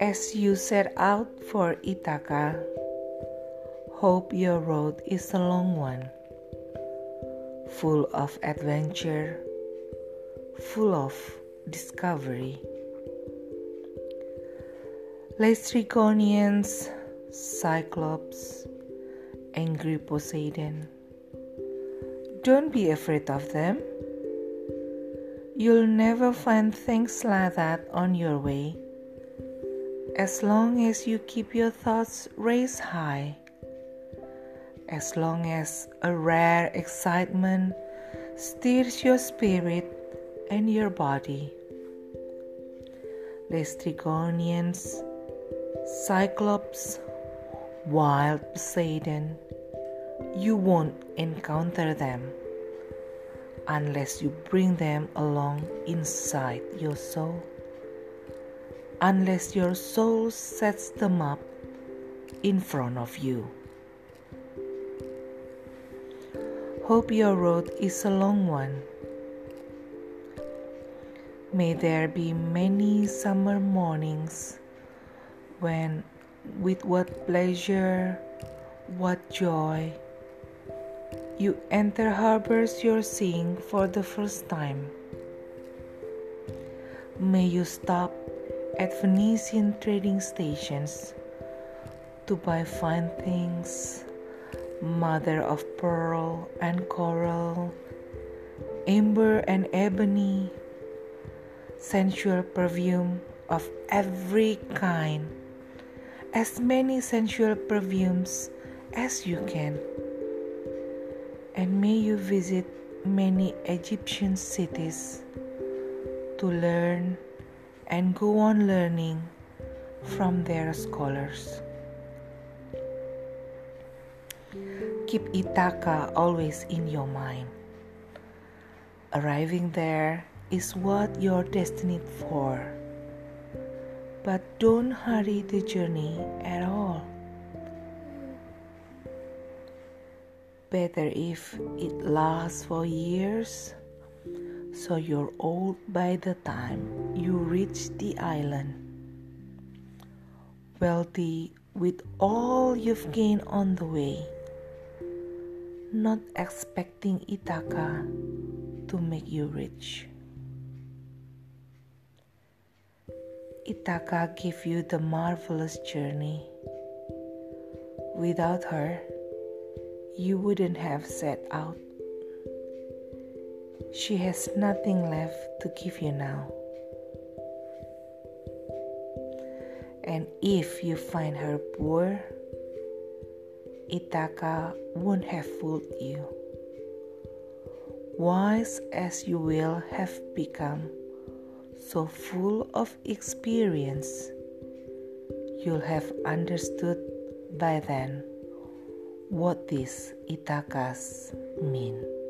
As you set out for Ithaca, hope your road is a long one, full of adventure, full of discovery. Laestrygonians, Cyclops, angry Poseidon. Don't be afraid of them. You'll never find things like that on your way as long as you keep your thoughts raised high, as long as a rare excitement stirs your spirit and your body. the Laestrygonians, Cyclops, wild Poseidon, you won't encounter them unless you bring them along inside your soul unless your soul sets them up in front of you. Hope your road is a long one. May there be many summer mornings when, with what pleasure, what joy, you enter harbors you're seeing for the first time. May you stop at Phoenician trading stations to buy fine things, mother of pearl and coral, amber and ebony, sensual perfume of every kind, as many sensual perfumes as you can. And may you visit many Egyptian cities to learn and go on learning from their scholars. Keep Ithaca always in your mind. Arriving there is what you're destined for. But don't hurry the journey at all. Better if it lasts for years so you're old by the time you reach the island. Wealthy with all you've gained on the way, not expecting Ithaca to make you rich. Ithaca gave you the marvelous journey. Without her, you wouldn't have set out. She has nothing left to give you now. And if you find her poor, Ithaca won't have fooled you. Wise as you will have become, so full of experience, you'll have understood by then what these Ithacas mean.